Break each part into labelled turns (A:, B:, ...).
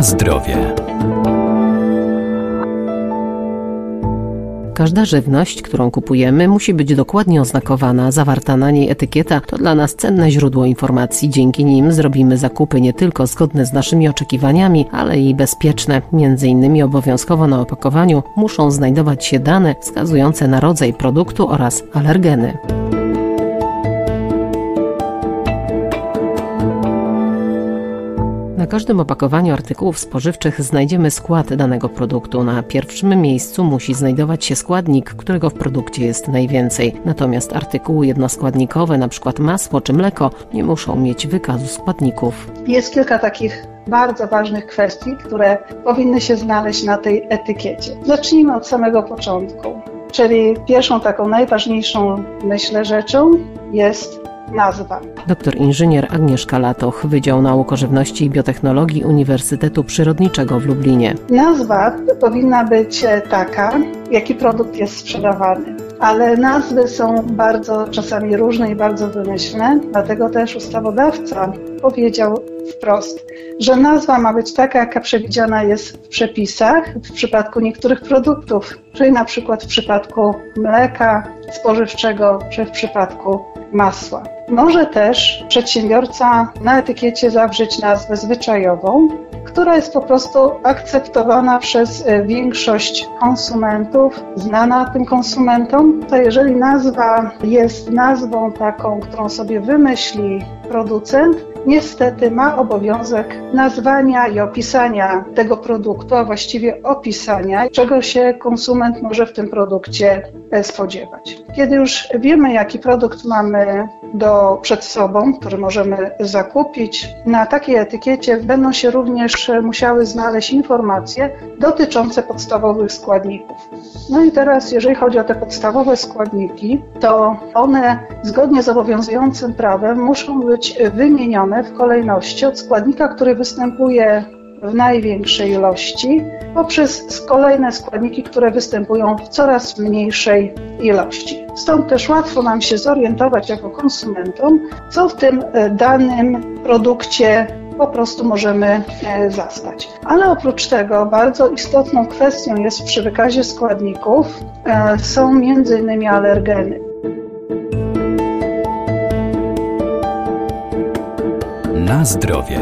A: Na zdrowie. Każda żywność, którą kupujemy, musi być dokładnie oznakowana. Zawarta na niej etykieta to dla nas cenne źródło informacji. Dzięki nim zrobimy zakupy nie tylko zgodne z naszymi oczekiwaniami, ale i bezpieczne. Między innymi obowiązkowo na opakowaniu muszą znajdować się dane wskazujące na rodzaj produktu oraz alergeny. Każdym opakowaniu artykułów spożywczych znajdziemy skład danego produktu. Na pierwszym miejscu musi znajdować się składnik, którego w produkcie jest najwięcej. Natomiast artykuły jednoskładnikowe, np. masło czy mleko, nie muszą mieć wykazu składników.
B: Jest kilka takich bardzo ważnych kwestii, które powinny się znaleźć na tej etykiecie. Zacznijmy od samego początku. Czyli pierwszą taką najważniejszą, myślę, rzeczą jest nazwa.
A: Doktor inżynier Agnieszka Latoch, Wydział Nauk o Żywności i Biotechnologii Uniwersytetu Przyrodniczego w Lublinie.
B: Nazwa powinna być e, taka, jaki produkt jest sprzedawany. Ale nazwy są bardzo czasami różne i bardzo wymyślne, dlatego też ustawodawca powiedział wprost, że nazwa ma być taka, jaka przewidziana jest w przepisach w przypadku niektórych produktów, czyli na przykład w przypadku mleka spożywczego czy w przypadku masła. Może też przedsiębiorca na etykiecie zawrzeć nazwę zwyczajową, która jest po prostu akceptowana przez e, większość konsumentów, znana tym konsumentom. To jeżeli nazwa jest nazwą taką, którą sobie wymyśli producent, niestety ma obowiązek nazwania i opisania tego produktu, a właściwie opisania, czego się konsument może w tym produkcie e, spodziewać. Kiedy już wiemy, jaki produkt mamy do, przed sobą, który możemy zakupić, na takiej etykiecie będą się również musiały znaleźć informacje dotyczące podstawowych składników. No i teraz, jeżeli chodzi o te podstawowe składniki, to one zgodnie z obowiązującym prawem muszą być wymienione w kolejności od składnika, który występuje w największej ilości, poprzez kolejne składniki, które występują w coraz mniejszej ilości. Stąd też łatwo nam się zorientować jako konsumentom, co w tym e, danym produkcie po prostu możemy e, zastać. Ale oprócz tego bardzo istotną kwestią jest przy wykazie składników e, są m.in. alergeny.
A: Na zdrowie.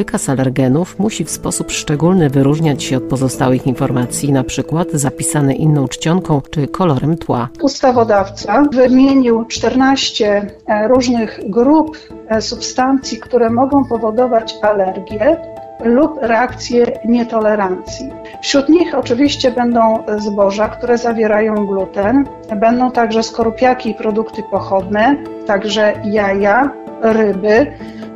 A: Wykaz alergenów musi w sposób szczególny wyróżniać się od pozostałych informacji, np. zapisane inną czcionką czy kolorem tła.
B: Ustawodawca wymienił 14 e, różnych grup e, substancji, które mogą powodować alergię lub reakcje nietolerancji. Wśród nich oczywiście będą zboża, które zawierają gluten, będą także skorupiaki i produkty pochodne, także jaja, ryby,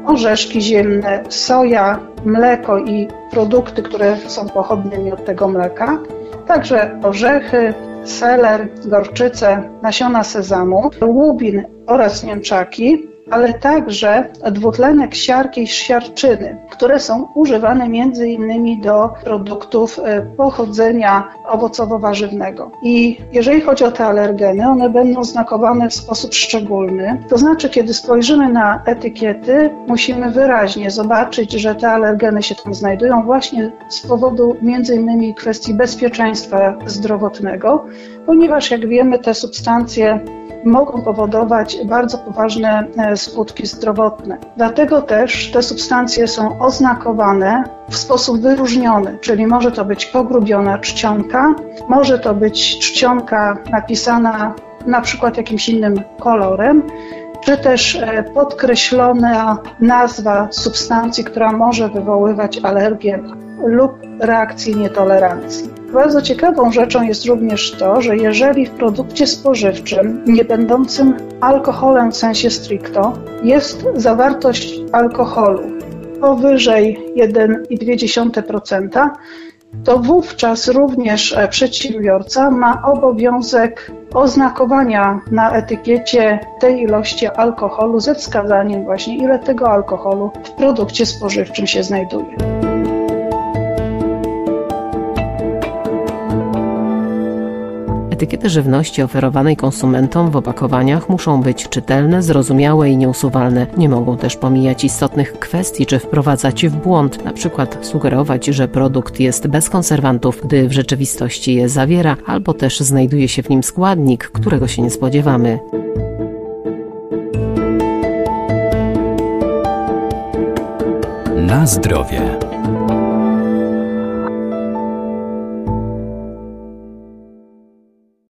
B: orzeszki ziemne, soja, mleko i produkty, które są pochodnymi od tego mleka, także orzechy, seler, gorczyce, nasiona sezamu, łubin oraz niemczaki, ale także dwutlenek siarki i siarczyny, które są używane między innymi do produktów e, pochodzenia owocowo-warzywnego. I jeżeli chodzi o te alergeny, one będą znakowane w sposób szczególny. To znaczy, kiedy spojrzymy na etykiety, musimy wyraźnie zobaczyć, że te alergeny się tam znajdują właśnie z powodu między innymi kwestii bezpieczeństwa zdrowotnego, ponieważ jak wiemy, te substancje mogą powodować bardzo poważne e, skutki zdrowotne. Dlatego też te substancje są oznakowane w sposób wyróżniony, czyli może to być pogrubiona czcionka, może to być czcionka napisana na przykład jakimś innym kolorem, czy też e, podkreślona nazwa substancji, która może wywoływać alergię lub reakcję nietolerancji. Bardzo ciekawą rzeczą jest również to, że jeżeli w produkcie spożywczym nie będącym alkoholem w sensie stricto jest zawartość alkoholu powyżej 1,2%, to wówczas również e, przedsiębiorca ma obowiązek oznakowania na etykiecie tej ilości alkoholu ze wskazaniem właśnie ile tego alkoholu w produkcie spożywczym się znajduje.
A: Etykiety żywności oferowanej konsumentom w opakowaniach muszą być czytelne, zrozumiałe i nieusuwalne. Nie mogą też pomijać istotnych kwestii czy wprowadzać w błąd, przykład sugerować, że produkt jest bez konserwantów, gdy w rzeczywistości je zawiera, albo też znajduje się w nim składnik, którego się nie spodziewamy.
C: Na zdrowie.